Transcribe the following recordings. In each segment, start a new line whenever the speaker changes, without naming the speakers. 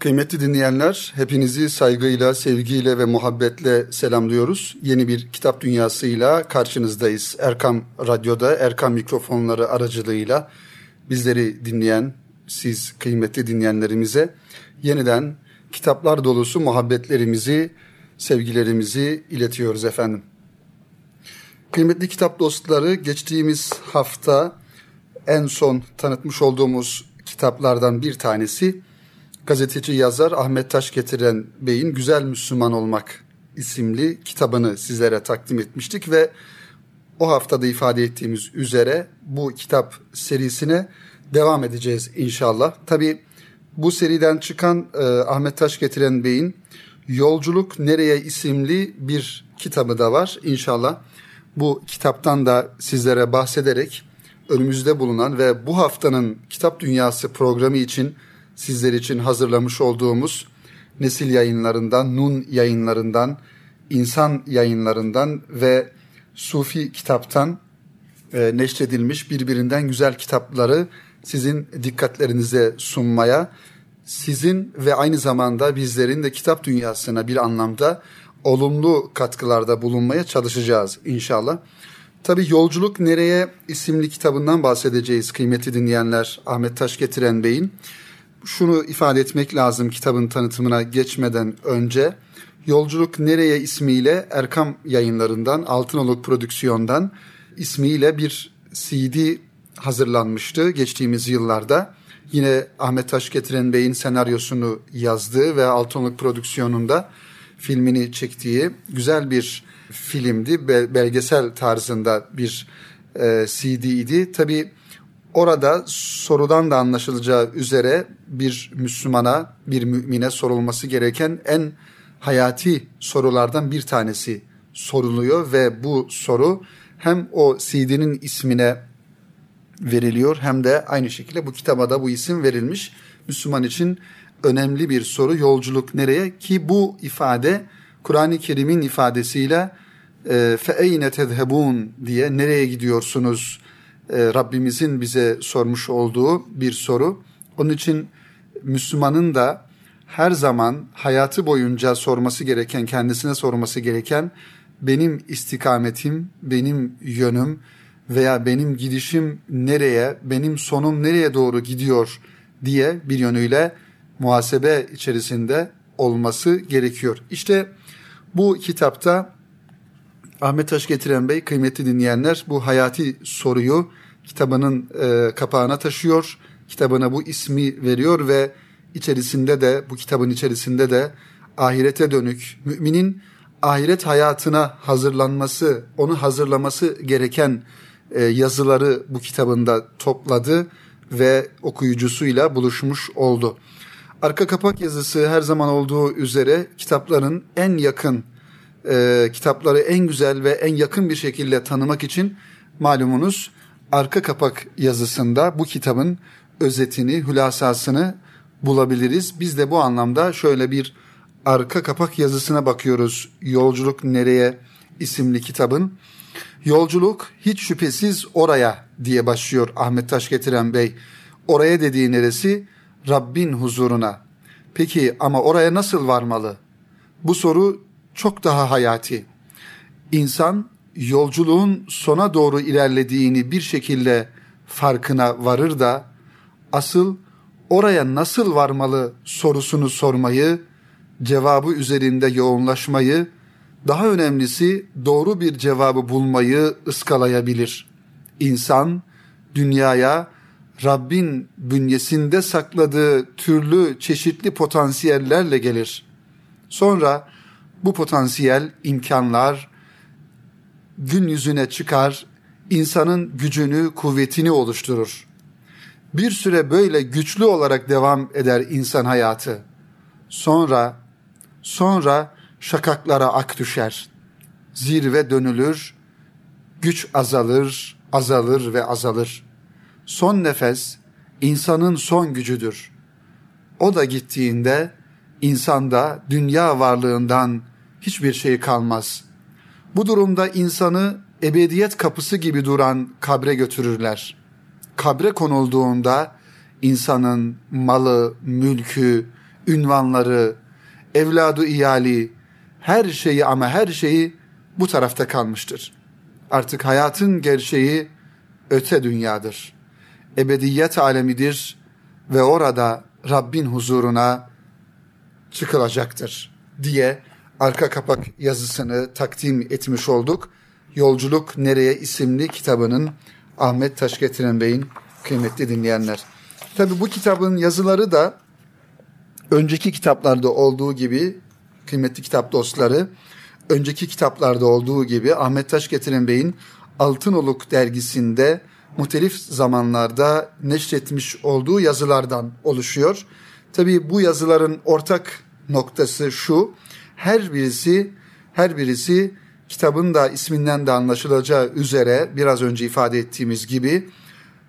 Kıymetli dinleyenler, hepinizi saygıyla, sevgiyle ve muhabbetle selamlıyoruz. Yeni bir kitap dünyasıyla karşınızdayız. Erkam Radyo'da, Erkam mikrofonları aracılığıyla bizleri dinleyen, siz kıymetli dinleyenlerimize yeniden kitaplar dolusu muhabbetlerimizi, sevgilerimizi iletiyoruz efendim. Kıymetli kitap dostları, geçtiğimiz hafta en son tanıtmış olduğumuz kitaplardan bir tanesi gazeteci yazar Ahmet Taş getiren Bey'in Güzel Müslüman Olmak isimli kitabını sizlere takdim etmiştik ve o haftada ifade ettiğimiz üzere bu kitap serisine devam edeceğiz inşallah. Tabi bu seriden çıkan e, Ahmet Taş getiren Bey'in Yolculuk Nereye isimli bir kitabı da var. İnşallah bu kitaptan da sizlere bahsederek önümüzde bulunan ve bu haftanın Kitap Dünyası programı için sizler için hazırlamış olduğumuz Nesil yayınlarından, Nun yayınlarından, İnsan yayınlarından ve Sufi kitaptan e, neşredilmiş birbirinden güzel kitapları sizin dikkatlerinize sunmaya, sizin ve aynı zamanda bizlerin de kitap dünyasına bir anlamda olumlu katkılarda bulunmaya çalışacağız inşallah. Tabi Yolculuk Nereye isimli kitabından bahsedeceğiz kıymetli dinleyenler Ahmet Taş getiren Bey'in şunu ifade etmek lazım kitabın tanıtımına geçmeden önce. Yolculuk Nereye ismiyle Erkam yayınlarından, Altınoluk Prodüksiyon'dan ismiyle bir CD hazırlanmıştı geçtiğimiz yıllarda. Yine Ahmet Taş Getiren Bey'in senaryosunu yazdığı ve Altınoluk Prodüksiyon'unda filmini çektiği güzel bir filmdi. Belgesel tarzında bir e, CD idi. Tabii Orada sorudan da anlaşılacağı üzere bir Müslümana, bir mümine sorulması gereken en hayati sorulardan bir tanesi soruluyor ve bu soru hem o CD'nin ismine veriliyor hem de aynı şekilde bu kitaba da bu isim verilmiş. Müslüman için önemli bir soru yolculuk nereye ki bu ifade Kur'an-ı Kerim'in ifadesiyle e, fe eyne tezhebun diye nereye gidiyorsunuz Rabbimizin bize sormuş olduğu bir soru. Onun için Müslümanın da her zaman hayatı boyunca sorması gereken, kendisine sorması gereken benim istikametim, benim yönüm veya benim gidişim nereye, benim sonum nereye doğru gidiyor diye bir yönüyle muhasebe içerisinde olması gerekiyor. İşte bu kitapta Ahmet Taş Getiren Bey kıymetli dinleyenler bu hayati soruyu kitabının e, kapağına taşıyor. Kitabına bu ismi veriyor ve içerisinde de bu kitabın içerisinde de ahirete dönük müminin ahiret hayatına hazırlanması, onu hazırlaması gereken e, yazıları bu kitabında topladı ve okuyucusuyla buluşmuş oldu. Arka kapak yazısı her zaman olduğu üzere kitapların en yakın e, kitapları en güzel ve en yakın bir şekilde tanımak için malumunuz arka kapak yazısında bu kitabın özetini, hülasasını bulabiliriz. Biz de bu anlamda şöyle bir arka kapak yazısına bakıyoruz. Yolculuk Nereye isimli kitabın. Yolculuk hiç şüphesiz oraya diye başlıyor Ahmet Taş getiren Bey. Oraya dediği neresi? Rabbin huzuruna. Peki ama oraya nasıl varmalı? Bu soru çok daha hayati. İnsan yolculuğun sona doğru ilerlediğini bir şekilde farkına varır da asıl oraya nasıl varmalı sorusunu sormayı, cevabı üzerinde yoğunlaşmayı, daha önemlisi doğru bir cevabı bulmayı ıskalayabilir. İnsan dünyaya Rabbin bünyesinde sakladığı türlü çeşitli potansiyellerle gelir. Sonra bu potansiyel imkanlar gün yüzüne çıkar, insanın gücünü, kuvvetini oluşturur. Bir süre böyle güçlü olarak devam eder insan hayatı. Sonra, sonra şakaklara ak düşer. Zirve dönülür, güç azalır, azalır ve azalır. Son nefes insanın son gücüdür. O da gittiğinde insanda dünya varlığından hiçbir şey kalmaz. Bu durumda insanı ebediyet kapısı gibi duran kabre götürürler. Kabre konulduğunda insanın malı, mülkü, ünvanları, evladı iyali, her şeyi ama her şeyi bu tarafta kalmıştır. Artık hayatın gerçeği öte dünyadır. Ebediyet alemidir ve orada Rabbin huzuruna çıkılacaktır diye arka kapak yazısını takdim etmiş olduk. Yolculuk Nereye isimli kitabının Ahmet Taşgetiren Bey'in kıymetli dinleyenler. Tabi bu kitabın yazıları da önceki kitaplarda olduğu gibi kıymetli kitap dostları önceki kitaplarda olduğu gibi Ahmet Taşgetiren Bey'in Altınoluk dergisinde muhtelif zamanlarda neşretmiş olduğu yazılardan oluşuyor. Tabii bu yazıların ortak noktası şu. Her birisi her birisi kitabın da isminden de anlaşılacağı üzere biraz önce ifade ettiğimiz gibi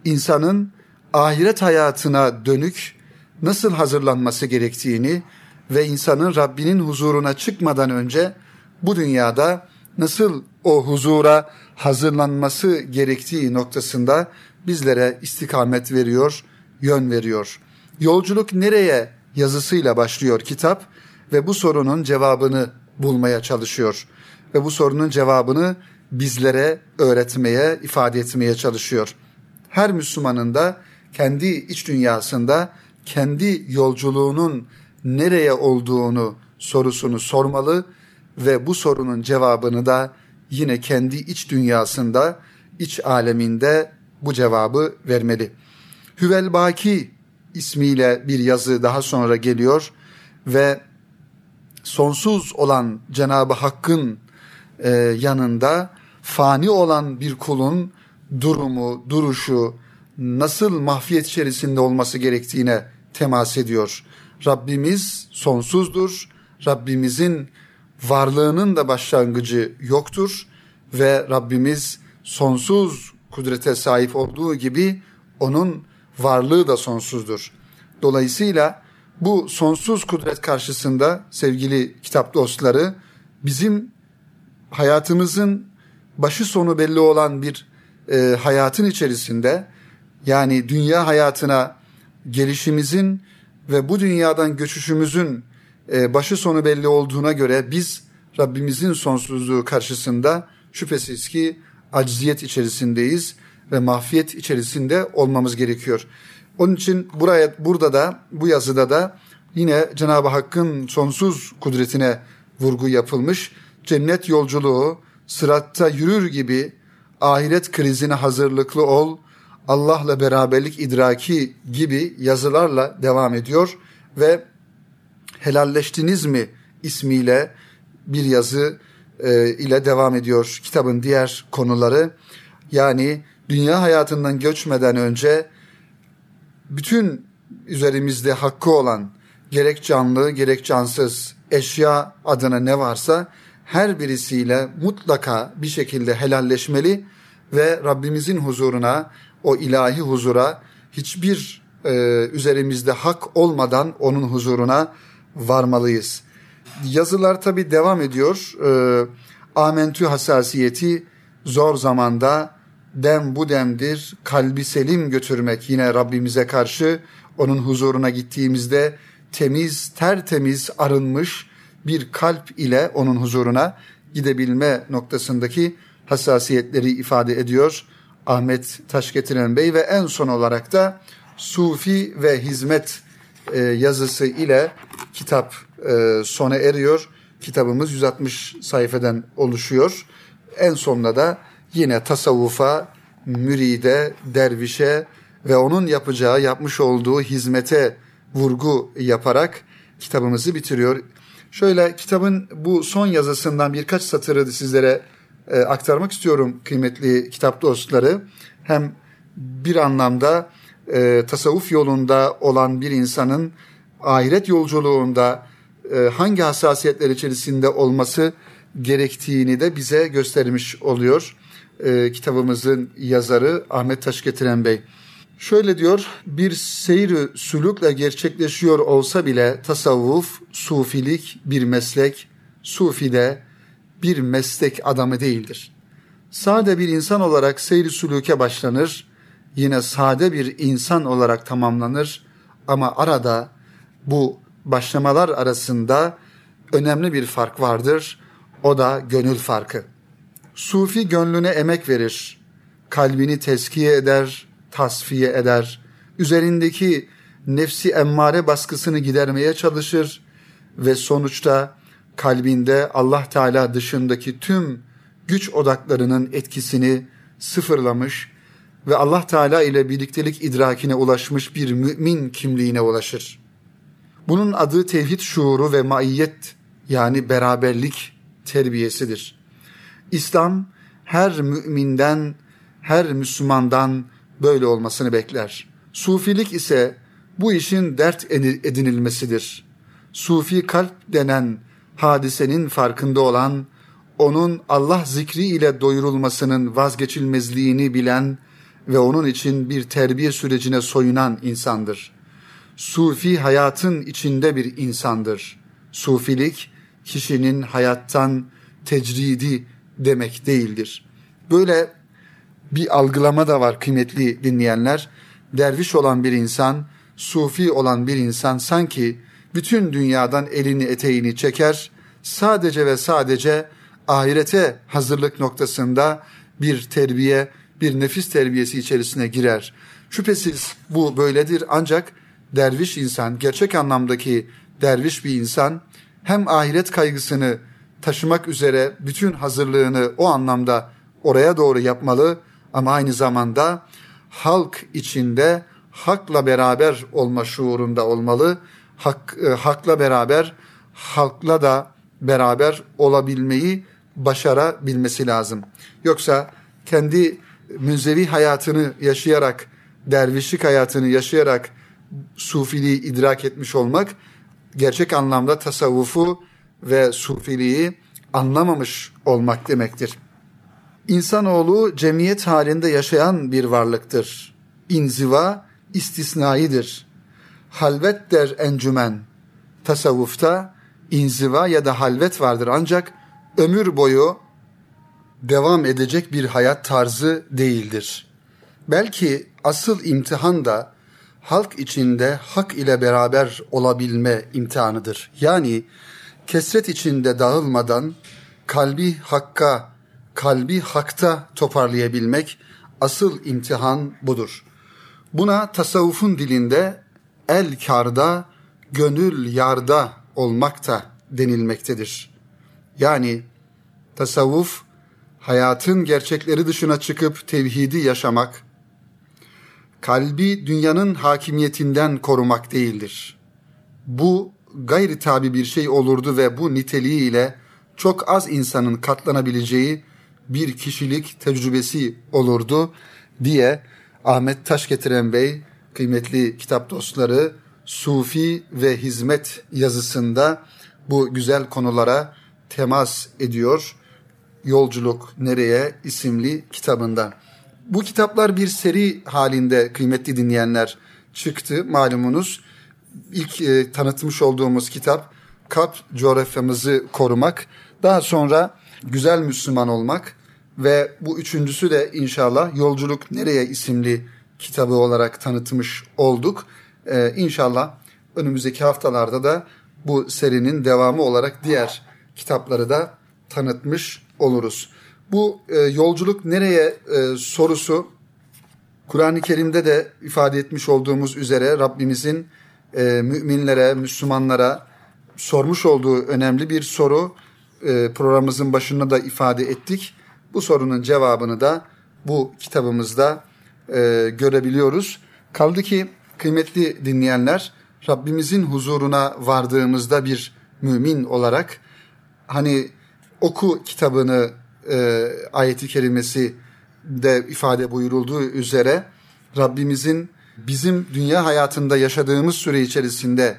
insanın ahiret hayatına dönük nasıl hazırlanması gerektiğini ve insanın Rabbinin huzuruna çıkmadan önce bu dünyada nasıl o huzura hazırlanması gerektiği noktasında bizlere istikamet veriyor, yön veriyor. Yolculuk nereye yazısıyla başlıyor kitap ve bu sorunun cevabını bulmaya çalışıyor ve bu sorunun cevabını bizlere öğretmeye, ifade etmeye çalışıyor. Her Müslümanın da kendi iç dünyasında kendi yolculuğunun nereye olduğunu sorusunu sormalı ve bu sorunun cevabını da yine kendi iç dünyasında, iç aleminde bu cevabı vermeli. Hüvel Baki ismiyle bir yazı daha sonra geliyor ve sonsuz olan Cenab-ı Hakk'ın e, yanında fani olan bir kulun durumu, duruşu nasıl mahfiyet içerisinde olması gerektiğine temas ediyor. Rabbimiz sonsuzdur. Rabbimizin varlığının da başlangıcı yoktur ve Rabbimiz sonsuz kudrete sahip olduğu gibi onun varlığı da sonsuzdur. Dolayısıyla bu sonsuz kudret karşısında sevgili kitap dostları bizim hayatımızın başı sonu belli olan bir e, hayatın içerisinde yani dünya hayatına gelişimizin ve bu dünyadan göçüşümüzün e, başı sonu belli olduğuna göre biz Rabbimizin sonsuzluğu karşısında şüphesiz ki acziyet içerisindeyiz ve mahfiyet içerisinde olmamız gerekiyor. Onun için buraya burada da bu yazıda da yine Cenab-ı Hakk'ın sonsuz kudretine vurgu yapılmış. Cennet yolculuğu sıratta yürür gibi ahiret krizine hazırlıklı ol, Allah'la beraberlik idraki gibi yazılarla devam ediyor ve helalleştiniz mi ismiyle bir yazı e, ile devam ediyor kitabın diğer konuları. Yani dünya hayatından göçmeden önce bütün üzerimizde hakkı olan gerek canlı gerek cansız eşya adına ne varsa her birisiyle mutlaka bir şekilde helalleşmeli ve Rabbimizin huzuruna o ilahi huzura hiçbir e, üzerimizde hak olmadan onun huzuruna varmalıyız. Yazılar tabi devam ediyor. E, amentü hassasiyeti zor zamanda dem bu demdir. Kalbi selim götürmek yine Rabbimize karşı onun huzuruna gittiğimizde temiz, tertemiz, arınmış bir kalp ile onun huzuruna gidebilme noktasındaki hassasiyetleri ifade ediyor Ahmet Taşgetiren Bey ve en son olarak da Sufi ve Hizmet e, yazısı ile kitap e, sona eriyor. Kitabımız 160 sayfadan oluşuyor. En sonunda da yine tasavvufa, müride, dervişe ve onun yapacağı, yapmış olduğu hizmete vurgu yaparak kitabımızı bitiriyor. Şöyle kitabın bu son yazısından birkaç satırı sizlere e, aktarmak istiyorum kıymetli kitap dostları. Hem bir anlamda e, tasavvuf yolunda olan bir insanın ahiret yolculuğunda e, hangi hassasiyetler içerisinde olması gerektiğini de bize göstermiş oluyor. E, kitabımızın yazarı Ahmet Taşgetiren Bey. Şöyle diyor, bir seyri sülükle gerçekleşiyor olsa bile tasavvuf, sufilik bir meslek, sufi de bir meslek adamı değildir. Sade bir insan olarak seyri sülüke başlanır, yine sade bir insan olarak tamamlanır ama arada bu başlamalar arasında önemli bir fark vardır. O da gönül farkı. Sufi gönlüne emek verir. Kalbini teskiye eder, tasfiye eder. Üzerindeki nefsi emmare baskısını gidermeye çalışır ve sonuçta kalbinde Allah Teala dışındaki tüm güç odaklarının etkisini sıfırlamış ve Allah Teala ile birliktelik idrakine ulaşmış bir mümin kimliğine ulaşır. Bunun adı tevhid şuuru ve maiyet yani beraberlik terbiyesidir. İslam her müminden, her Müslümandan böyle olmasını bekler. Sufilik ise bu işin dert edinilmesidir. Sufi kalp denen hadisenin farkında olan, onun Allah zikri ile doyurulmasının vazgeçilmezliğini bilen ve onun için bir terbiye sürecine soyunan insandır. Sufi hayatın içinde bir insandır. Sufilik kişinin hayattan tecridi demek değildir. Böyle bir algılama da var kıymetli dinleyenler. Derviş olan bir insan, sufi olan bir insan sanki bütün dünyadan elini eteğini çeker, sadece ve sadece ahirete hazırlık noktasında bir terbiye, bir nefis terbiyesi içerisine girer. Şüphesiz bu böyledir ancak derviş insan, gerçek anlamdaki derviş bir insan hem ahiret kaygısını taşımak üzere bütün hazırlığını o anlamda oraya doğru yapmalı ama aynı zamanda halk içinde hakla beraber olma şuurunda olmalı. Hak, e, hakla beraber halkla da beraber olabilmeyi başarabilmesi lazım. Yoksa kendi münzevi hayatını yaşayarak, dervişlik hayatını yaşayarak sufiliği idrak etmiş olmak gerçek anlamda tasavvufu ve sufiliği anlamamış olmak demektir. İnsanoğlu cemiyet halinde yaşayan bir varlıktır. İnziva istisnaidir. Halvet der encümen. Tasavvufta inziva ya da halvet vardır ancak ömür boyu devam edecek bir hayat tarzı değildir. Belki asıl imtihan da halk içinde hak ile beraber olabilme imtihanıdır. Yani kesret içinde dağılmadan kalbi hakka, kalbi hakta toparlayabilmek asıl imtihan budur. Buna tasavvufun dilinde el karda, gönül yarda olmak da denilmektedir. Yani tasavvuf hayatın gerçekleri dışına çıkıp tevhidi yaşamak, kalbi dünyanın hakimiyetinden korumak değildir. Bu gayri tabi bir şey olurdu ve bu niteliğiyle çok az insanın katlanabileceği bir kişilik tecrübesi olurdu diye Ahmet Taşgetiren Bey kıymetli kitap dostları Sufi ve Hizmet yazısında bu güzel konulara temas ediyor. Yolculuk Nereye isimli kitabında. Bu kitaplar bir seri halinde kıymetli dinleyenler çıktı malumunuz. İlk e, tanıtmış olduğumuz kitap Kap coğrafyamızı korumak. Daha sonra güzel Müslüman olmak ve bu üçüncüsü de inşallah Yolculuk Nereye isimli kitabı olarak tanıtmış olduk. Ee, inşallah önümüzdeki haftalarda da bu serinin devamı olarak diğer kitapları da tanıtmış oluruz. Bu e, yolculuk nereye e, sorusu Kur'an-ı Kerim'de de ifade etmiş olduğumuz üzere Rabbimizin e, müminlere, Müslümanlara sormuş olduğu önemli bir soru. E, programımızın başında da ifade ettik. Bu sorunun cevabını da bu kitabımızda e, görebiliyoruz. Kaldı ki kıymetli dinleyenler Rabbimizin huzuruna vardığımızda bir mümin olarak hani oku kitabını e, ayeti kerimesi de ifade buyurulduğu üzere Rabbimizin bizim dünya hayatında yaşadığımız süre içerisinde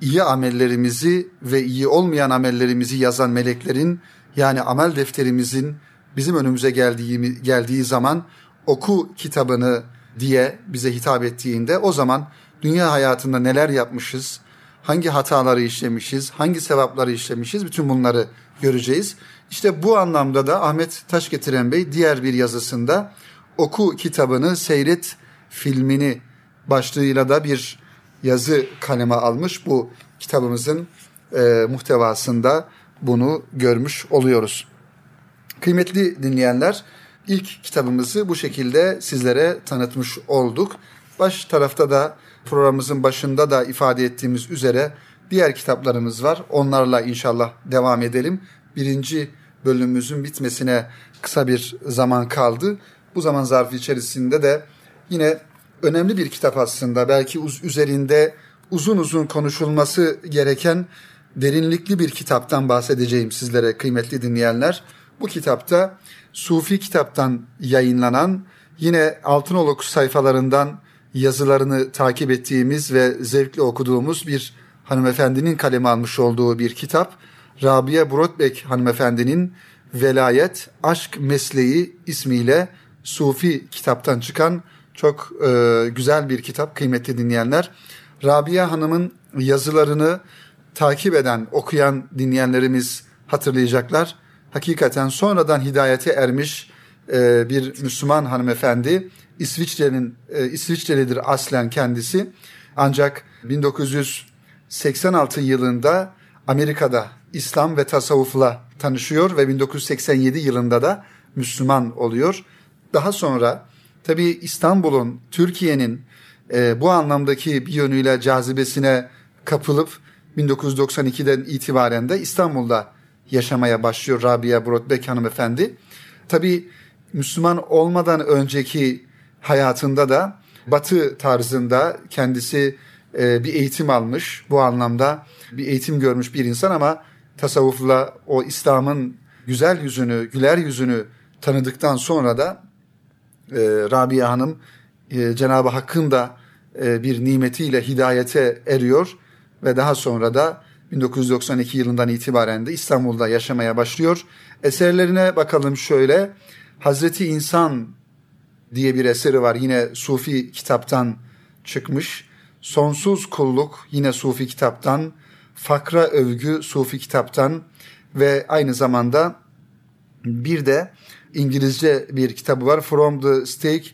iyi amellerimizi ve iyi olmayan amellerimizi yazan meleklerin yani amel defterimizin bizim önümüze geldiği, geldiği zaman oku kitabını diye bize hitap ettiğinde o zaman dünya hayatında neler yapmışız, hangi hataları işlemişiz, hangi sevapları işlemişiz bütün bunları göreceğiz. İşte bu anlamda da Ahmet Taşgetiren Bey diğer bir yazısında oku kitabını seyret filmini başlığıyla da bir yazı kaleme almış. Bu kitabımızın e, muhtevasında bunu görmüş oluyoruz. Kıymetli dinleyenler, ilk kitabımızı bu şekilde sizlere tanıtmış olduk. Baş tarafta da programımızın başında da ifade ettiğimiz üzere diğer kitaplarımız var. Onlarla inşallah devam edelim. Birinci bölümümüzün bitmesine kısa bir zaman kaldı. Bu zaman zarfı içerisinde de yine önemli bir kitap aslında. Belki üzerinde uzun uzun konuşulması gereken derinlikli bir kitaptan bahsedeceğim sizlere kıymetli dinleyenler. Bu kitapta Sufi kitaptan yayınlanan yine Altınoluk sayfalarından yazılarını takip ettiğimiz ve zevkle okuduğumuz bir hanımefendinin kaleme almış olduğu bir kitap. Rabia Brotbeck hanımefendinin Velayet, Aşk Mesleği ismiyle Sufi kitaptan çıkan çok e, güzel bir kitap kıymetli dinleyenler. Rabia Hanım'ın yazılarını takip eden, okuyan dinleyenlerimiz hatırlayacaklar. Hakikaten sonradan hidayete ermiş e, bir Müslüman hanımefendi. İsviçre'nin e, İsviçrelidir aslen kendisi. Ancak 1986 yılında Amerika'da İslam ve tasavvufla tanışıyor ve 1987 yılında da Müslüman oluyor. Daha sonra tabii İstanbul'un, Türkiye'nin e, bu anlamdaki bir yönüyle cazibesine kapılıp 1992'den itibaren de İstanbul'da yaşamaya başlıyor Rabia Brotbeck hanımefendi. Tabii Müslüman olmadan önceki hayatında da Batı tarzında kendisi e, bir eğitim almış. Bu anlamda bir eğitim görmüş bir insan ama tasavvufla o İslam'ın güzel yüzünü, güler yüzünü tanıdıktan sonra da e, Rabia Hanım e, Cenab-ı Hakk'ın da e, bir nimetiyle hidayete eriyor ve daha sonra da 1992 yılından itibaren de İstanbul'da yaşamaya başlıyor. Eserlerine bakalım şöyle. Hazreti İnsan diye bir eseri var. Yine Sufi kitaptan çıkmış. Sonsuz Kulluk yine Sufi kitaptan. Fakra Övgü Sufi kitaptan ve aynı zamanda bir de İngilizce bir kitabı var. From the Stake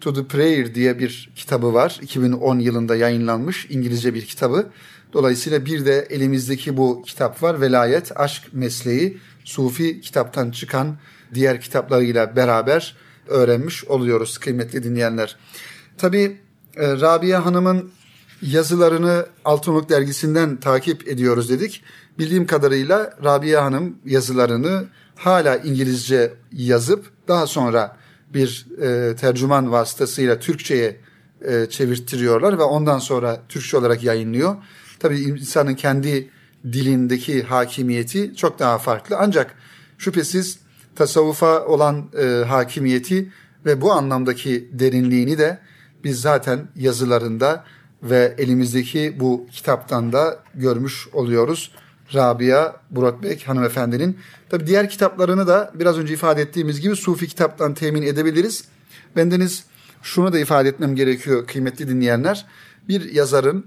to the Prayer diye bir kitabı var. 2010 yılında yayınlanmış İngilizce bir kitabı. Dolayısıyla bir de elimizdeki bu kitap var. Velayet, Aşk Mesleği, Sufi kitaptan çıkan diğer kitaplarıyla beraber öğrenmiş oluyoruz kıymetli dinleyenler. Tabii e, Rabia Hanım'ın yazılarını Altınoluk dergisinden takip ediyoruz dedik. Bildiğim kadarıyla Rabia Hanım yazılarını hala İngilizce yazıp daha sonra bir e, tercüman vasıtasıyla Türkçe'ye e, çevirttiriyorlar ve ondan sonra Türkçe olarak yayınlıyor. Tabii insanın kendi dilindeki hakimiyeti çok daha farklı. Ancak şüphesiz tasavvufa olan e, hakimiyeti ve bu anlamdaki derinliğini de biz zaten yazılarında ve elimizdeki bu kitaptan da görmüş oluyoruz. Rabia Buratbek hanımefendinin. Tabi diğer kitaplarını da biraz önce ifade ettiğimiz gibi Sufi kitaptan temin edebiliriz. Bendeniz şunu da ifade etmem gerekiyor kıymetli dinleyenler. Bir yazarın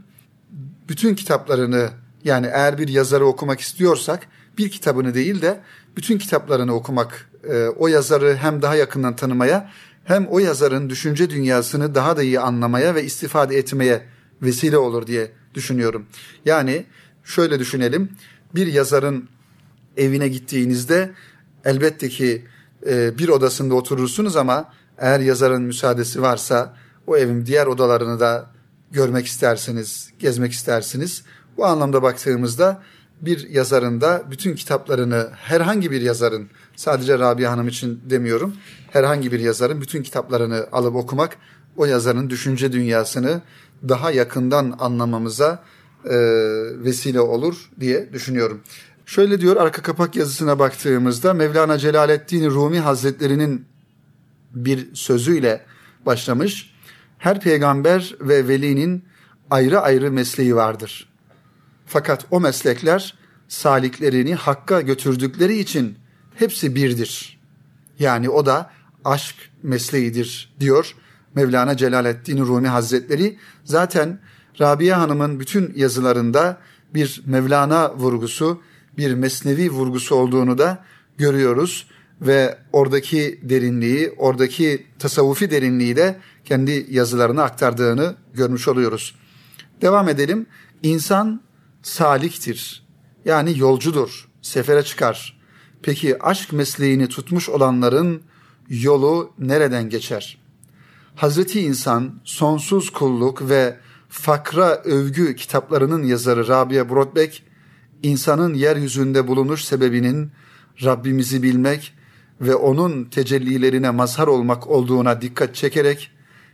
bütün kitaplarını yani eğer bir yazarı okumak istiyorsak bir kitabını değil de bütün kitaplarını okumak e, o yazarı hem daha yakından tanımaya hem o yazarın düşünce dünyasını daha da iyi anlamaya ve istifade etmeye vesile olur diye düşünüyorum. Yani şöyle düşünelim. Bir yazarın evine gittiğinizde elbette ki e, bir odasında oturursunuz ama eğer yazarın müsaadesi varsa o evin diğer odalarını da görmek istersiniz, gezmek istersiniz. Bu anlamda baktığımızda bir yazarın da bütün kitaplarını herhangi bir yazarın sadece Rabia Hanım için demiyorum herhangi bir yazarın bütün kitaplarını alıp okumak o yazarın düşünce dünyasını daha yakından anlamamıza e, vesile olur diye düşünüyorum. Şöyle diyor arka kapak yazısına baktığımızda Mevlana Celaleddin Rumi Hazretleri'nin bir sözüyle başlamış. Her peygamber ve velinin ayrı ayrı mesleği vardır. Fakat o meslekler saliklerini hakka götürdükleri için hepsi birdir. Yani o da aşk mesleğidir diyor Mevlana Celaleddin Rumi Hazretleri. Zaten Rabia Hanım'ın bütün yazılarında bir Mevlana vurgusu, bir mesnevi vurgusu olduğunu da görüyoruz ve oradaki derinliği, oradaki tasavvufi derinliği de kendi yazılarına aktardığını görmüş oluyoruz. Devam edelim. İnsan saliktir. Yani yolcudur, sefere çıkar. Peki aşk mesleğini tutmuş olanların yolu nereden geçer? Hazreti İnsan, Sonsuz Kulluk ve Fakra Övgü kitaplarının yazarı Rabia Brodbeck, insanın yeryüzünde bulunuş sebebinin Rabbimizi bilmek ve onun tecellilerine mazhar olmak olduğuna dikkat çekerek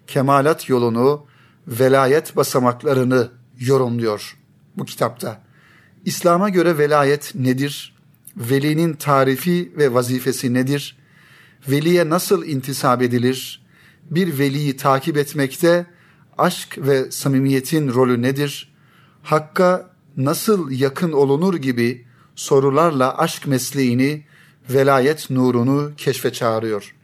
kemalat yolunu, velayet basamaklarını yorumluyor bu kitapta. İslam'a göre velayet nedir? Velinin tarifi ve vazifesi nedir? Veliye nasıl intisap edilir? Bir veliyi takip etmekte aşk ve samimiyetin rolü nedir? Hakka nasıl yakın olunur gibi sorularla aşk mesleğini, velayet nurunu keşfe çağırıyor.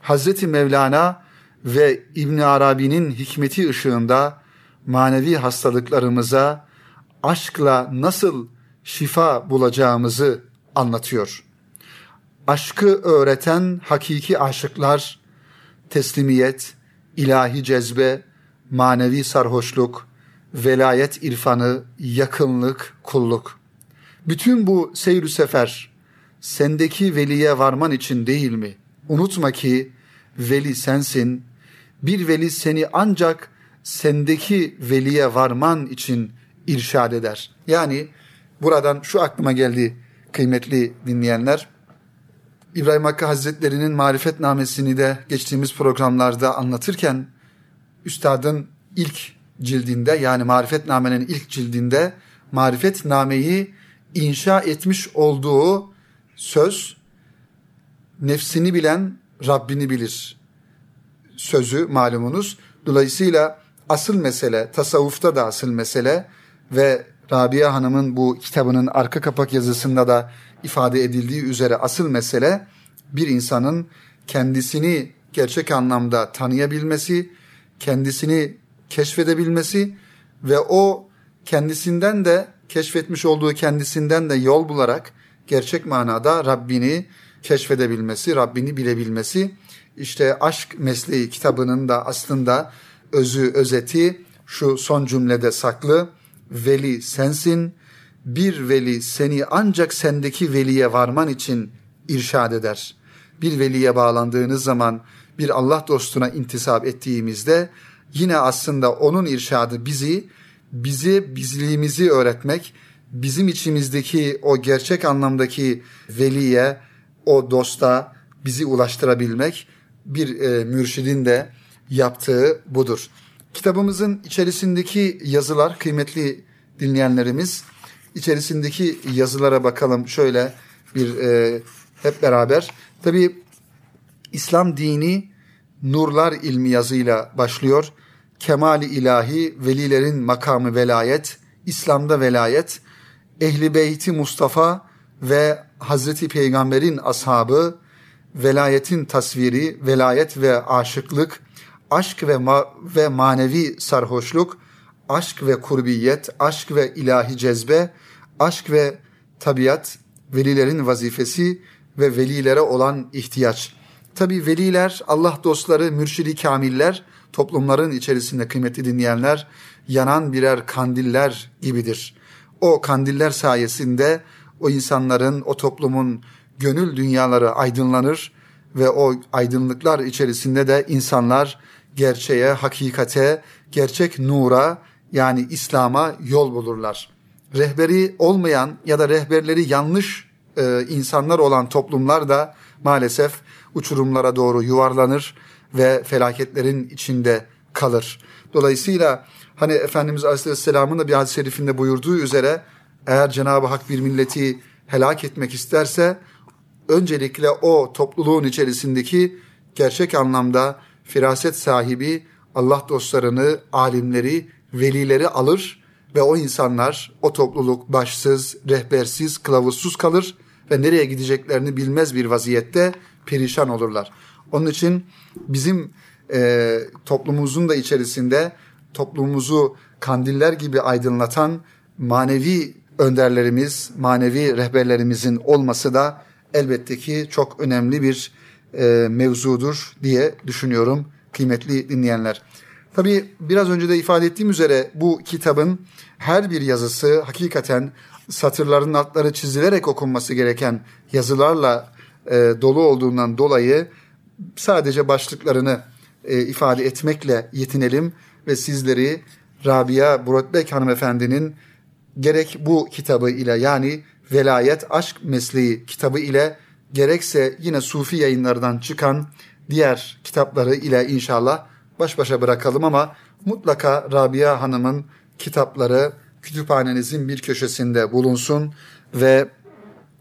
Hazreti Mevlana ve İbn Arabi'nin hikmeti ışığında manevi hastalıklarımıza aşkla nasıl şifa bulacağımızı anlatıyor. Aşkı öğreten hakiki aşıklar teslimiyet, ilahi cezbe, manevi sarhoşluk, velayet irfanı, yakınlık, kulluk. Bütün bu seyr sefer sendeki veliye varman için değil mi? Unutma ki veli sensin. Bir veli seni ancak sendeki veliye varman için irşad eder. Yani buradan şu aklıma geldi kıymetli dinleyenler. İbrahim Hakkı Hazretleri'nin marifetnamesini de geçtiğimiz programlarda anlatırken üstadın ilk cildinde yani marifetnamenin ilk cildinde marifetnameyi inşa etmiş olduğu söz nefsini bilen Rabbini bilir sözü malumunuz. Dolayısıyla asıl mesele tasavvufta da asıl mesele ve Rabia Hanım'ın bu kitabının arka kapak yazısında da ifade edildiği üzere asıl mesele bir insanın kendisini gerçek anlamda tanıyabilmesi, kendisini keşfedebilmesi ve o kendisinden de keşfetmiş olduğu kendisinden de yol bularak gerçek manada Rabbini keşfedebilmesi, Rabbini bilebilmesi. İşte Aşk Mesleği kitabının da aslında özü, özeti şu son cümlede saklı. Veli sensin, bir veli seni ancak sendeki veliye varman için irşad eder. Bir veliye bağlandığınız zaman bir Allah dostuna intisap ettiğimizde yine aslında onun irşadı bizi bizi bizliğimizi öğretmek, bizim içimizdeki o gerçek anlamdaki veliye, o dosta bizi ulaştırabilmek bir e, mürşidin de yaptığı budur. Kitabımızın içerisindeki yazılar kıymetli dinleyenlerimiz içerisindeki yazılara bakalım şöyle bir e, hep beraber. Tabi İslam dini nurlar ilmi yazıyla başlıyor. Kemali ilahi, velilerin makamı velayet, İslam'da velayet, Ehli Beyti Mustafa ve Hazreti Peygamber'in ashabı, velayetin tasviri, velayet ve aşıklık, aşk ve ma ve manevi sarhoşluk, aşk ve kurbiyet, aşk ve ilahi cezbe, aşk ve tabiat, velilerin vazifesi ve velilere olan ihtiyaç. Tabi veliler, Allah dostları, mürşidi kamiller, toplumların içerisinde kıymetli dinleyenler, yanan birer kandiller gibidir. O kandiller sayesinde o insanların, o toplumun gönül dünyaları aydınlanır ve o aydınlıklar içerisinde de insanlar gerçeğe, hakikate, gerçek nura yani İslam'a yol bulurlar. Rehberi olmayan ya da rehberleri yanlış e, insanlar olan toplumlar da maalesef uçurumlara doğru yuvarlanır ve felaketlerin içinde kalır. Dolayısıyla hani Efendimiz Aleyhisselam'ın da bir hadis-i şerifinde buyurduğu üzere eğer Cenab-ı Hak bir milleti helak etmek isterse öncelikle o topluluğun içerisindeki gerçek anlamda firaset sahibi Allah dostlarını, alimleri, velileri alır ve o insanlar, o topluluk başsız, rehbersiz, kılavuzsuz kalır ve nereye gideceklerini bilmez bir vaziyette perişan olurlar. Onun için bizim e, toplumumuzun da içerisinde toplumumuzu kandiller gibi aydınlatan manevi önderlerimiz, manevi rehberlerimizin olması da elbette ki çok önemli bir e, mevzudur diye düşünüyorum kıymetli dinleyenler. Tabii biraz önce de ifade ettiğim üzere bu kitabın her bir yazısı hakikaten satırların altları çizilerek okunması gereken yazılarla e, dolu olduğundan dolayı sadece başlıklarını e, ifade etmekle yetinelim ve sizleri Rabia Buratbek hanımefendinin gerek bu kitabı ile yani Velayet Aşk Mesleği kitabı ile gerekse yine Sufi yayınlardan çıkan diğer kitapları ile inşallah baş başa bırakalım ama mutlaka Rabia Hanım'ın kitapları kütüphanenizin bir köşesinde bulunsun ve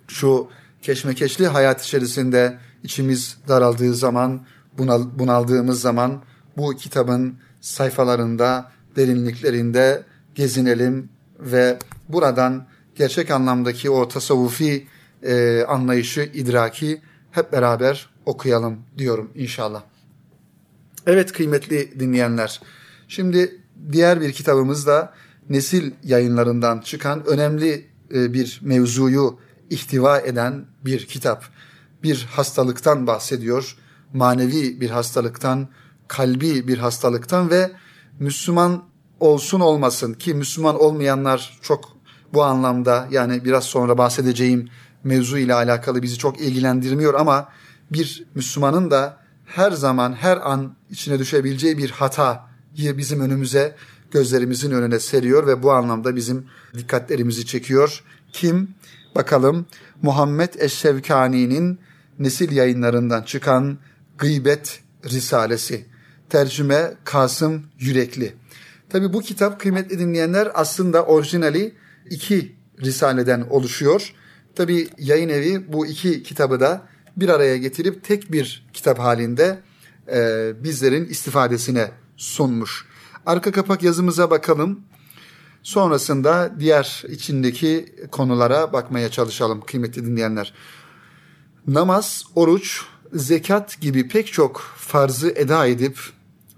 şu keşmekeşli hayat içerisinde içimiz daraldığı zaman, bunal, bunaldığımız zaman bu kitabın sayfalarında, derinliklerinde gezinelim ve buradan gerçek anlamdaki o tasavvufi e, anlayışı, idraki hep beraber okuyalım diyorum inşallah. Evet kıymetli dinleyenler, şimdi diğer bir kitabımız da Nesil yayınlarından çıkan önemli e, bir mevzuyu ihtiva eden bir kitap. Bir hastalıktan bahsediyor, manevi bir hastalıktan, kalbi bir hastalıktan ve Müslüman olsun olmasın ki Müslüman olmayanlar çok bu anlamda yani biraz sonra bahsedeceğim mevzu ile alakalı bizi çok ilgilendirmiyor ama bir Müslümanın da her zaman her an içine düşebileceği bir hatayı bizim önümüze gözlerimizin önüne seriyor ve bu anlamda bizim dikkatlerimizi çekiyor. Kim? Bakalım Muhammed Eşşevkani'nin nesil yayınlarından çıkan Gıybet Risalesi. Tercüme Kasım Yürekli. Tabi bu kitap kıymetli dinleyenler aslında orijinali iki risaleden oluşuyor. Tabi yayın evi bu iki kitabı da bir araya getirip tek bir kitap halinde e, bizlerin istifadesine sunmuş. Arka kapak yazımıza bakalım. Sonrasında diğer içindeki konulara bakmaya çalışalım kıymetli dinleyenler. Namaz, oruç, zekat gibi pek çok farzı eda edip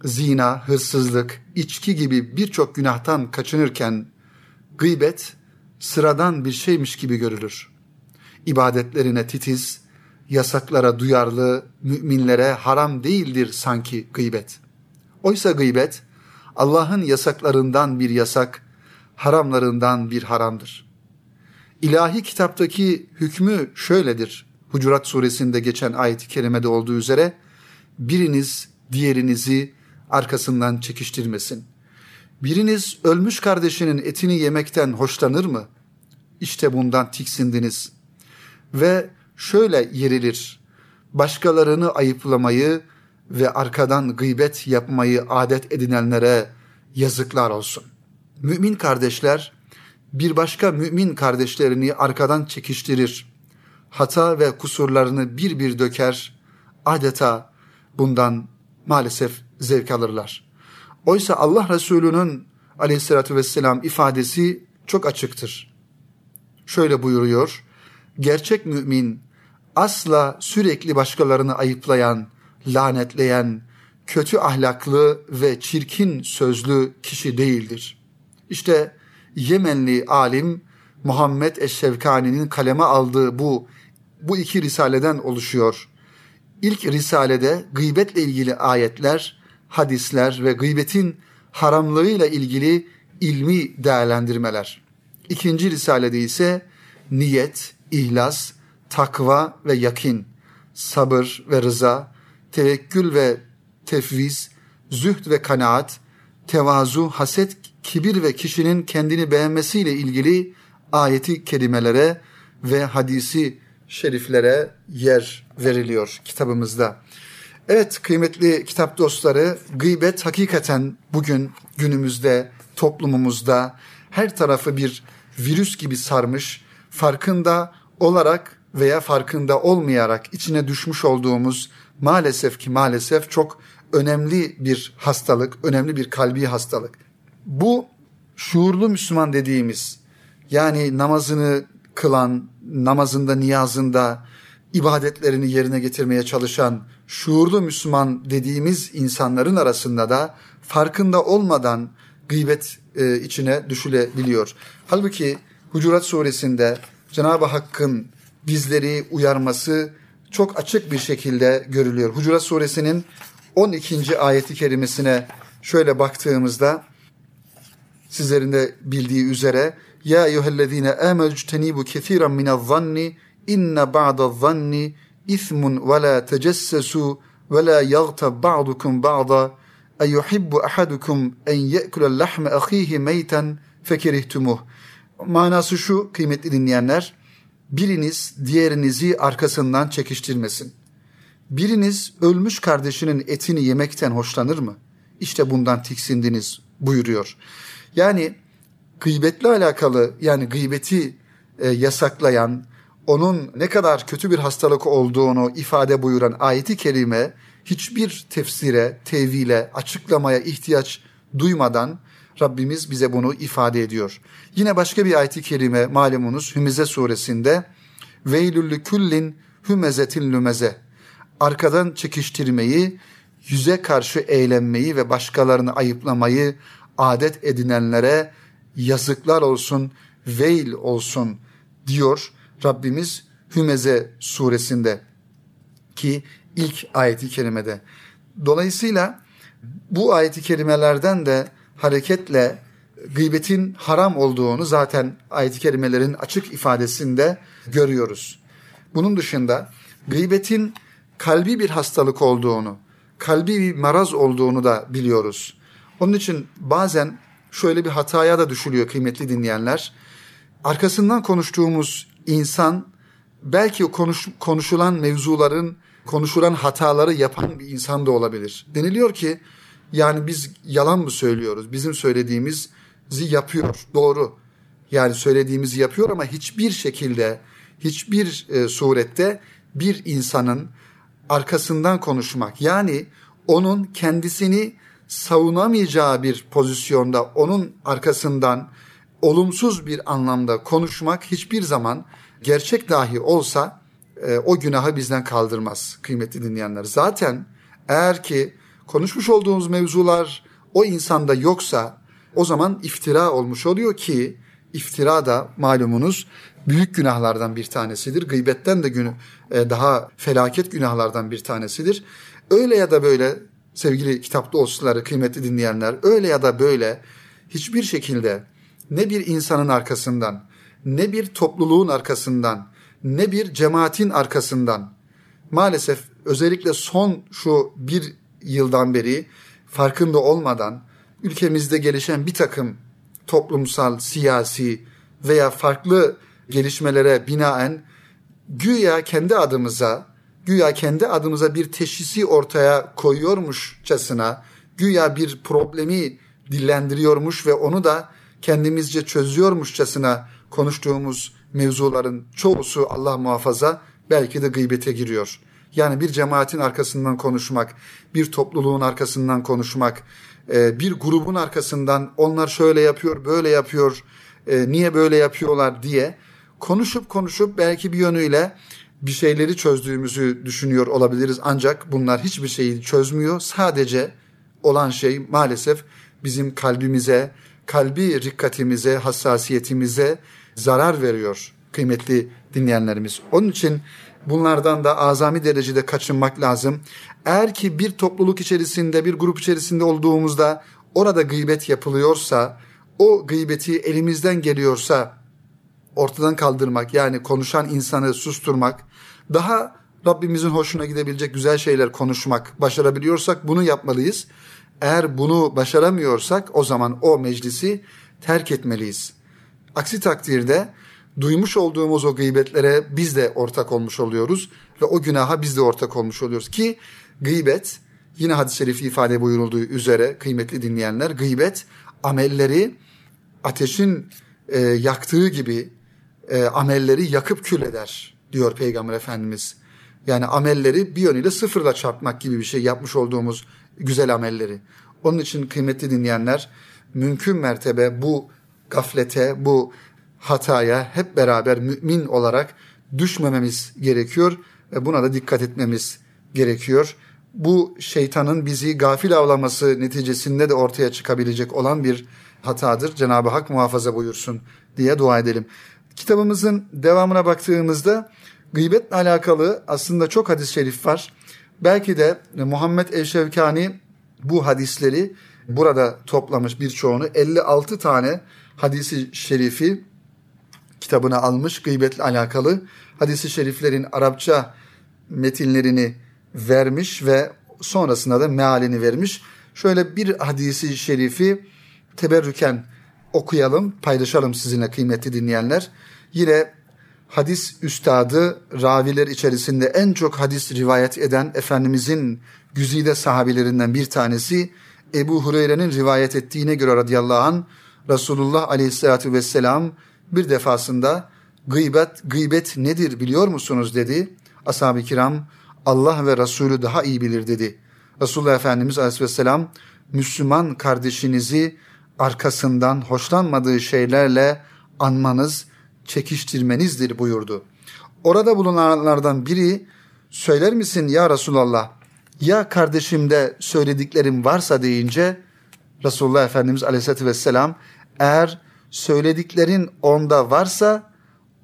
zina, hırsızlık, içki gibi birçok günahtan kaçınırken gıybet sıradan bir şeymiş gibi görülür. İbadetlerine titiz, yasaklara duyarlı müminlere haram değildir sanki gıybet. Oysa gıybet Allah'ın yasaklarından bir yasak, haramlarından bir haramdır. İlahi kitaptaki hükmü şöyledir. Hucurat suresinde geçen ayet-i kerimede olduğu üzere biriniz diğerinizi arkasından çekiştirmesin. Biriniz ölmüş kardeşinin etini yemekten hoşlanır mı? İşte bundan tiksindiniz. Ve şöyle yerilir. Başkalarını ayıplamayı ve arkadan gıybet yapmayı adet edinenlere yazıklar olsun. Mümin kardeşler bir başka mümin kardeşlerini arkadan çekiştirir. Hata ve kusurlarını bir bir döker. Adeta bundan maalesef zevk alırlar. Oysa Allah Resulü'nün aleyhissalatü vesselam ifadesi çok açıktır. Şöyle buyuruyor, gerçek mümin asla sürekli başkalarını ayıplayan, lanetleyen, kötü ahlaklı ve çirkin sözlü kişi değildir. İşte Yemenli alim Muhammed Eşşevkani'nin kaleme aldığı bu bu iki risaleden oluşuyor. İlk risalede gıybetle ilgili ayetler, hadisler ve gıybetin haramlığıyla ilgili ilmi değerlendirmeler. İkinci risalede ise niyet, ihlas, takva ve yakin, sabır ve rıza, tevekkül ve tefviz, zühd ve kanaat, tevazu, haset, kibir ve kişinin kendini beğenmesiyle ilgili ayeti kelimelere ve hadisi şeriflere yer veriliyor kitabımızda. Evet kıymetli kitap dostları, gıybet hakikaten bugün günümüzde, toplumumuzda her tarafı bir virüs gibi sarmış, farkında olarak veya farkında olmayarak içine düşmüş olduğumuz maalesef ki maalesef çok önemli bir hastalık, önemli bir kalbi hastalık. Bu şuurlu Müslüman dediğimiz yani namazını kılan, namazında, niyazında, ibadetlerini yerine getirmeye çalışan şuurlu Müslüman dediğimiz insanların arasında da farkında olmadan gıybet e, içine düşülebiliyor. Halbuki Hucurat suresinde Cenab-ı Hakk'ın bizleri uyarması çok açık bir şekilde görülüyor. Hucurat suresinin 12. ayeti kerimesine şöyle baktığımızda sizlerin de bildiği üzere ya eyyühellezine amelu tenibu kethiran minez zanni inne ba'da zanni ismun ve la tecessesu ve la yagtab ba'dukum ba'da eyyuhibbu ahadukum en ye'kule lahme ahihi meyten fekerihtumuh. Manası şu kıymetli dinleyenler. Biriniz diğerinizi arkasından çekiştirmesin. Biriniz ölmüş kardeşinin etini yemekten hoşlanır mı? İşte bundan tiksindiniz buyuruyor. Yani gıybetle alakalı yani gıybeti e, yasaklayan, onun ne kadar kötü bir hastalık olduğunu ifade buyuran ayeti kerime hiçbir tefsire, tevhile, açıklamaya ihtiyaç duymadan Rabbimiz bize bunu ifade ediyor. Yine başka bir ayet-i kerime malumunuz Hümeze suresinde Veylüllü küllin hümezetin lümeze arkadan çekiştirmeyi, yüze karşı eğlenmeyi ve başkalarını ayıplamayı adet edinenlere yazıklar olsun, veil olsun diyor Rabbimiz Hümeze suresinde ki ilk ayeti kerimede. Dolayısıyla bu ayeti kerimelerden de hareketle gıybetin haram olduğunu zaten ayet-i kerimelerin açık ifadesinde görüyoruz. Bunun dışında gıybetin kalbi bir hastalık olduğunu, kalbi bir maraz olduğunu da biliyoruz. Onun için bazen şöyle bir hataya da düşülüyor kıymetli dinleyenler. Arkasından konuştuğumuz insan belki konuş, konuşulan mevzuların, konuşulan hataları yapan bir insan da olabilir. Deniliyor ki yani biz yalan mı söylüyoruz? Bizim söylediğimizi yapıyor. Doğru. Yani söylediğimizi yapıyor ama hiçbir şekilde, hiçbir e, surette bir insanın arkasından konuşmak yani onun kendisini savunamayacağı bir pozisyonda onun arkasından olumsuz bir anlamda konuşmak hiçbir zaman gerçek dahi olsa e, o günahı bizden kaldırmaz kıymetli dinleyenler. Zaten eğer ki konuşmuş olduğumuz mevzular o insanda yoksa o zaman iftira olmuş oluyor ki iftira da malumunuz büyük günahlardan bir tanesidir. Gıybetten de günü e, daha felaket günahlardan bir tanesidir. Öyle ya da böyle sevgili kitap dostları, kıymetli dinleyenler, öyle ya da böyle hiçbir şekilde ne bir insanın arkasından, ne bir topluluğun arkasından, ne bir cemaatin arkasından maalesef özellikle son şu bir yıldan beri farkında olmadan ülkemizde gelişen bir takım toplumsal, siyasi veya farklı gelişmelere binaen güya kendi adımıza, güya kendi adımıza bir teşhisi ortaya koyuyormuşçasına, güya bir problemi dillendiriyormuş ve onu da kendimizce çözüyormuşçasına konuştuğumuz mevzuların çoğusu Allah muhafaza belki de gıybete giriyor. Yani bir cemaatin arkasından konuşmak, bir topluluğun arkasından konuşmak, e, bir grubun arkasından onlar şöyle yapıyor, böyle yapıyor, e, niye böyle yapıyorlar diye konuşup konuşup belki bir yönüyle bir şeyleri çözdüğümüzü düşünüyor olabiliriz. Ancak bunlar hiçbir şeyi çözmüyor. Sadece olan şey maalesef bizim kalbimize, kalbi rikkatimize, hassasiyetimize zarar veriyor kıymetli dinleyenlerimiz. Onun için bunlardan da azami derecede kaçınmak lazım. Eğer ki bir topluluk içerisinde, bir grup içerisinde olduğumuzda orada gıybet yapılıyorsa, o gıybeti elimizden geliyorsa ortadan kaldırmak yani konuşan insanı susturmak, daha Rabbimizin hoşuna gidebilecek güzel şeyler konuşmak başarabiliyorsak bunu yapmalıyız. Eğer bunu başaramıyorsak o zaman o meclisi terk etmeliyiz. Aksi takdirde duymuş olduğumuz o gıybetlere biz de ortak olmuş oluyoruz ve o günaha biz de ortak olmuş oluyoruz ki gıybet yine hadis-i şerifi ifade buyurulduğu üzere kıymetli dinleyenler gıybet amelleri ateşin e, yaktığı gibi e, amelleri yakıp kül eder diyor Peygamber Efendimiz. Yani amelleri bir yönüyle sıfırla çarpmak gibi bir şey yapmış olduğumuz güzel amelleri. Onun için kıymetli dinleyenler mümkün mertebe bu gaflete, bu hataya hep beraber mümin olarak düşmememiz gerekiyor ve buna da dikkat etmemiz gerekiyor. Bu şeytanın bizi gafil avlaması neticesinde de ortaya çıkabilecek olan bir hatadır. Cenab-ı Hak muhafaza buyursun diye dua edelim. Kitabımızın devamına baktığımızda gıybetle alakalı aslında çok hadis-i şerif var. Belki de Muhammed el-Şevkani bu hadisleri burada toplamış birçoğunu 56 tane hadisi şerifi kitabına almış gıybetle alakalı hadisi şeriflerin Arapça metinlerini vermiş ve sonrasında da mealini vermiş. Şöyle bir hadisi şerifi teberrüken okuyalım, paylaşalım sizinle kıymetli dinleyenler. Yine hadis üstadı, raviler içerisinde en çok hadis rivayet eden Efendimizin güzide sahabilerinden bir tanesi Ebu Hureyre'nin rivayet ettiğine göre radıyallahu an Resulullah aleyhissalatü vesselam bir defasında gıybet, gıybet nedir biliyor musunuz dedi. Ashab-ı kiram Allah ve Resulü daha iyi bilir dedi. Resulullah Efendimiz aleyhisselam Müslüman kardeşinizi arkasından hoşlanmadığı şeylerle anmanız, çekiştirmenizdir buyurdu. Orada bulunanlardan biri söyler misin ya Resulallah ya kardeşimde söylediklerim varsa deyince Resulullah Efendimiz Aleyhisselatü Vesselam eğer söylediklerin onda varsa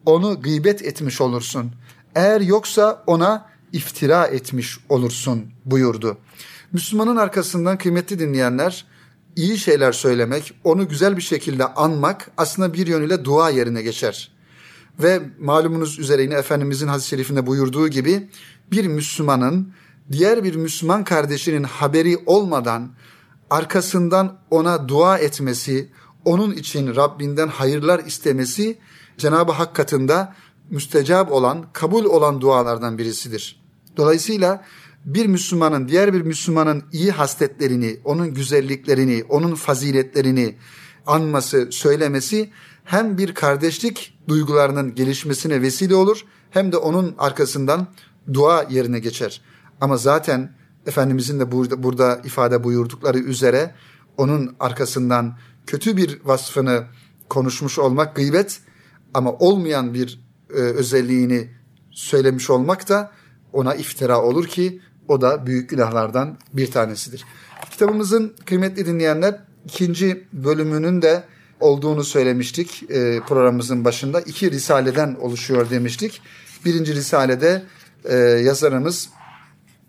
onu gıybet etmiş olursun. Eğer yoksa ona iftira etmiş olursun buyurdu. Müslümanın arkasından kıymetli dinleyenler iyi şeyler söylemek, onu güzel bir şekilde anmak aslında bir yönüyle dua yerine geçer. Ve malumunuz üzere yine Efendimizin hadis-i şerifinde buyurduğu gibi bir Müslümanın diğer bir Müslüman kardeşinin haberi olmadan arkasından ona dua etmesi, onun için Rabbinden hayırlar istemesi Cenab-ı Hak katında müstecab olan, kabul olan dualardan birisidir. Dolayısıyla bir Müslümanın diğer bir Müslümanın iyi hasletlerini, onun güzelliklerini, onun faziletlerini anması, söylemesi hem bir kardeşlik duygularının gelişmesine vesile olur hem de onun arkasından dua yerine geçer. Ama zaten Efendimizin de burada, burada ifade buyurdukları üzere onun arkasından kötü bir vasfını konuşmuş olmak gıybet ama olmayan bir e, özelliğini söylemiş olmak da ona iftira olur ki o da büyük günahlardan bir tanesidir. Kitabımızın kıymetli dinleyenler ikinci bölümünün de olduğunu söylemiştik e, programımızın başında. iki risaleden oluşuyor demiştik. Birinci risalede e, yazarımız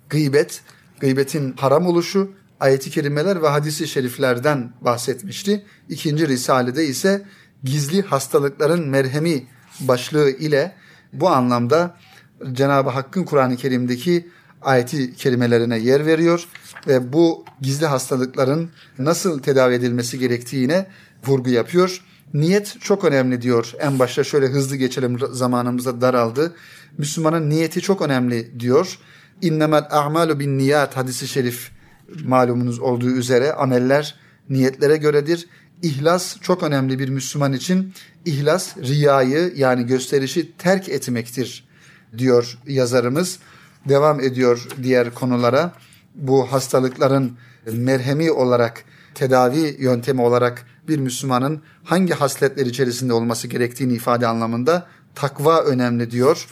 gıybet, gıybetin haram oluşu, ayeti kerimeler ve hadisi şeriflerden bahsetmişti. İkinci risalede ise gizli hastalıkların merhemi başlığı ile bu anlamda Cenab-ı Hakk'ın Kur'an-ı Kerim'deki ayeti kelimelerine yer veriyor ve bu gizli hastalıkların nasıl tedavi edilmesi gerektiğine vurgu yapıyor. Niyet çok önemli diyor. En başta şöyle hızlı geçelim zamanımızda daraldı. Müslümanın niyeti çok önemli diyor. İnnemel a'malu bin niyat hadisi şerif malumunuz olduğu üzere ameller niyetlere göredir. İhlas çok önemli bir Müslüman için. İhlas riyayı yani gösterişi terk etmektir diyor yazarımız devam ediyor diğer konulara. Bu hastalıkların merhemi olarak, tedavi yöntemi olarak bir Müslümanın hangi hasletler içerisinde olması gerektiğini ifade anlamında takva önemli diyor.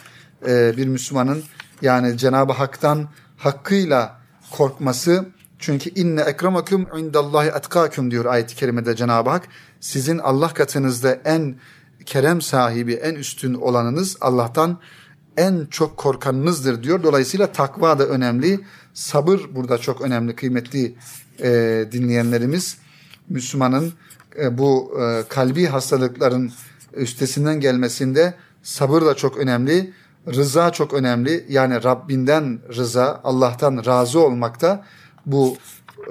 Ee, bir Müslümanın yani Cenab-ı Hak'tan hakkıyla korkması çünkü inne ekremakum indallahi etkakum diyor ayet-i kerimede Cenab-ı Hak. Sizin Allah katınızda en kerem sahibi, en üstün olanınız Allah'tan en çok korkanınızdır diyor. Dolayısıyla takva da önemli. Sabır burada çok önemli kıymetli e, dinleyenlerimiz. Müslümanın e, bu e, kalbi hastalıkların üstesinden gelmesinde sabır da çok önemli. Rıza çok önemli. Yani Rabbinden rıza, Allah'tan razı olmakta bu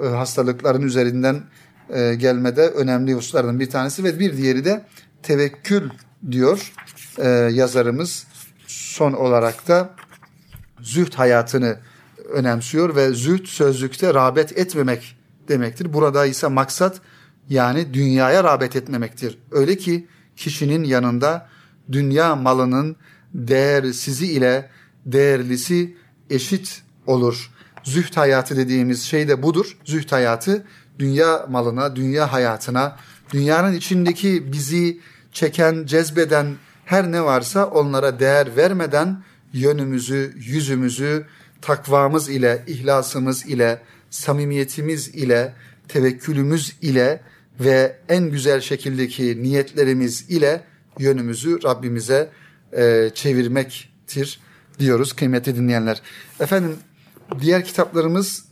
e, hastalıkların üzerinden e, gelmede önemli hususlardan bir tanesi ve bir diğeri de tevekkül diyor e, yazarımız son olarak da züht hayatını önemsiyor ve züht sözlükte rağbet etmemek demektir. Burada ise maksat yani dünyaya rağbet etmemektir. Öyle ki kişinin yanında dünya malının değersizi ile değerlisi eşit olur. Züht hayatı dediğimiz şey de budur. Züht hayatı dünya malına, dünya hayatına, dünyanın içindeki bizi çeken, cezbeden her ne varsa onlara değer vermeden yönümüzü, yüzümüzü takvamız ile, ihlasımız ile, samimiyetimiz ile, tevekkülümüz ile ve en güzel şekildeki niyetlerimiz ile yönümüzü Rabbimize e, çevirmektir diyoruz kıymetli dinleyenler. Efendim diğer kitaplarımız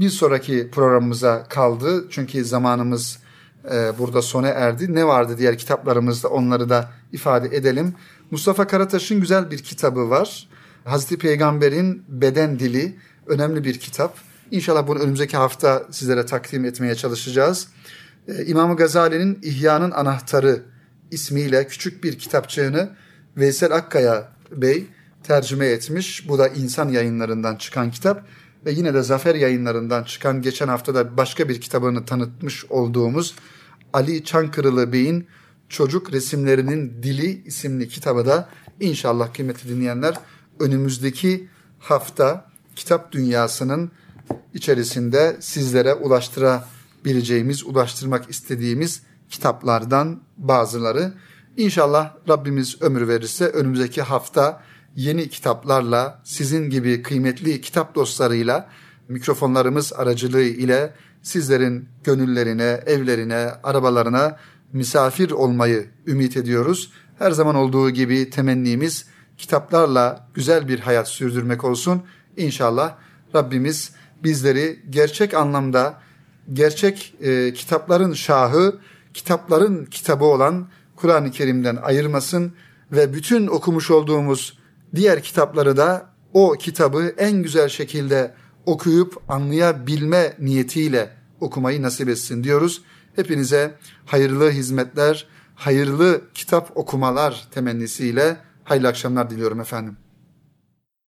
bir sonraki programımıza kaldı. Çünkü zamanımız e, burada sona erdi. Ne vardı diğer kitaplarımızda onları da ifade edelim. Mustafa Karataş'ın güzel bir kitabı var. Hazreti Peygamber'in Beden Dili önemli bir kitap. İnşallah bunu önümüzdeki hafta sizlere takdim etmeye çalışacağız. Ee, İmam Gazali'nin İhya'nın Anahtarı ismiyle küçük bir kitapçığını Veysel Akkaya Bey tercüme etmiş. Bu da insan yayınlarından çıkan kitap ve yine de Zafer yayınlarından çıkan geçen haftada başka bir kitabını tanıtmış olduğumuz Ali Çankırılı Bey'in Çocuk Resimlerinin Dili isimli kitabı da inşallah kıymetli dinleyenler önümüzdeki hafta kitap dünyasının içerisinde sizlere ulaştırabileceğimiz, ulaştırmak istediğimiz kitaplardan bazıları. İnşallah Rabbimiz ömür verirse önümüzdeki hafta yeni kitaplarla sizin gibi kıymetli kitap dostlarıyla mikrofonlarımız aracılığı ile sizlerin gönüllerine, evlerine, arabalarına misafir olmayı ümit ediyoruz. Her zaman olduğu gibi temennimiz kitaplarla güzel bir hayat sürdürmek olsun. İnşallah Rabbimiz bizleri gerçek anlamda gerçek e, kitapların şahı, kitapların kitabı olan Kur'an-ı Kerim'den ayırmasın ve bütün okumuş olduğumuz diğer kitapları da o kitabı en güzel şekilde okuyup anlayabilme niyetiyle okumayı nasip etsin diyoruz. Hepinize hayırlı hizmetler, hayırlı kitap okumalar temennisiyle hayırlı akşamlar diliyorum efendim.